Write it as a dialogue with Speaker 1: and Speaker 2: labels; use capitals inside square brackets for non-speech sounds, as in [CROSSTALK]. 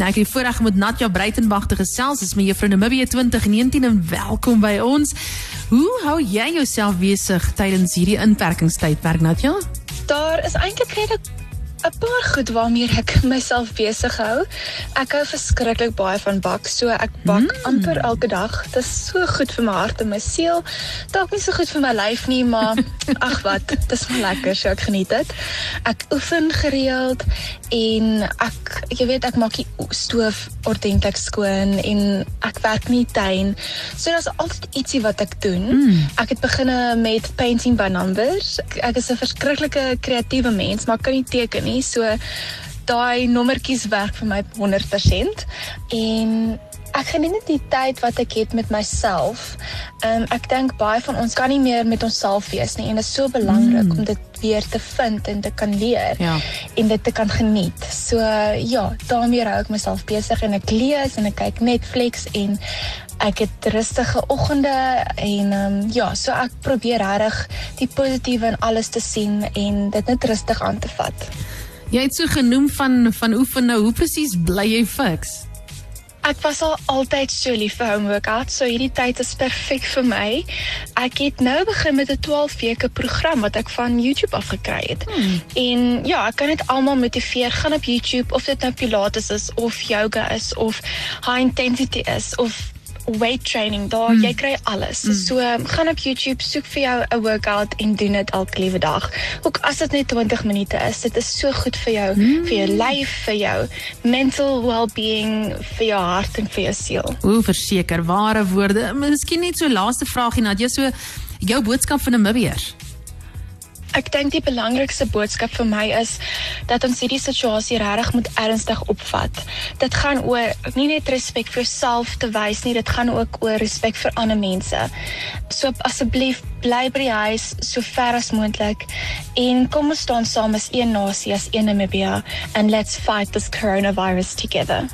Speaker 1: Nou ek het voorreg om met Natja Breitenberg te gesels. Dis my juffrou Namibia 2019 en welkom by ons. Hoe hou jy jouself besig tydens hierdie inperkingstydperk Natja?
Speaker 2: Daar is eintlik redelik 'n paar goed waarmee ek myself besig hou. Ek hou verskriklik baie van bak, so ek bak mm. amper elke dag. Dit is so goed vir my hart en my siel. Dalk nie so goed vir my lyf nie, maar [LAUGHS] ag wat, dit is lekker, so ek geniet dit. Ek oefen gereeld en ek jy weet ek maak die stoof ordentlik skoon en ek werk nie tuin. So daar's altyd ietsie wat ek doen. Mm. Ek het begine met painting by numbers. Ek, ek is 'n verskriklike kreatiewe mens, maar kan nie teken nie nie. So daai nommertjies werk vir my 100% en ek geniet net die tyd wat ek het met myself. Um, ek dink baie van ons kan nie meer met onsself wees nie en dit is so belangrik mm. om dit weer te vind en te kan leer ja. en dit te kan geniet. So ja, daarmee hou ek myself besig en ek lees en ek kyk Netflix en ek het rustige oggende en um, ja, so ek probeer regtig die positiewe in alles te sien en dit net rustig aan te vat.
Speaker 1: Jy het so genoem van van oefen nou, hoe presies bly jy fiks?
Speaker 2: Ek was al altyd so lief vir home workout, so hierdie tyd is perfek vir my. Ek het nou begin met 'n 12 weke program wat ek van YouTube af gekry het. Hmm. En ja, ek kan dit almal motiveer gaan op YouTube of dit nou pilates is of yoga is of high intensity is of weight training daar. Mm. jy kry alles. Mm. so um, gaan op YouTube soek vir jou 'n workout en doen dit elke liewe dag. Ook as dit net 20 minute is dit is so goed vir jou mm. vir jou lyf vir jou mental well-being vir jou hart en vir jou siel.
Speaker 1: O verseker ware woorde. Miskien net so laaste vraagie Nadia so jou boodskap vir Namibiërs
Speaker 2: Ek dink die belangrikste boodskap vir my is dat ons hierdie situasie regtig moet ernstig opvat. Dit gaan oor nie net respek vir jouself te wys nie, dit gaan ook oor respek vir ander mense. So asseblief bly by die huis so ver as moontlik en kom ons staan saam as een nasie, as een Namibia and let's fight this coronavirus together.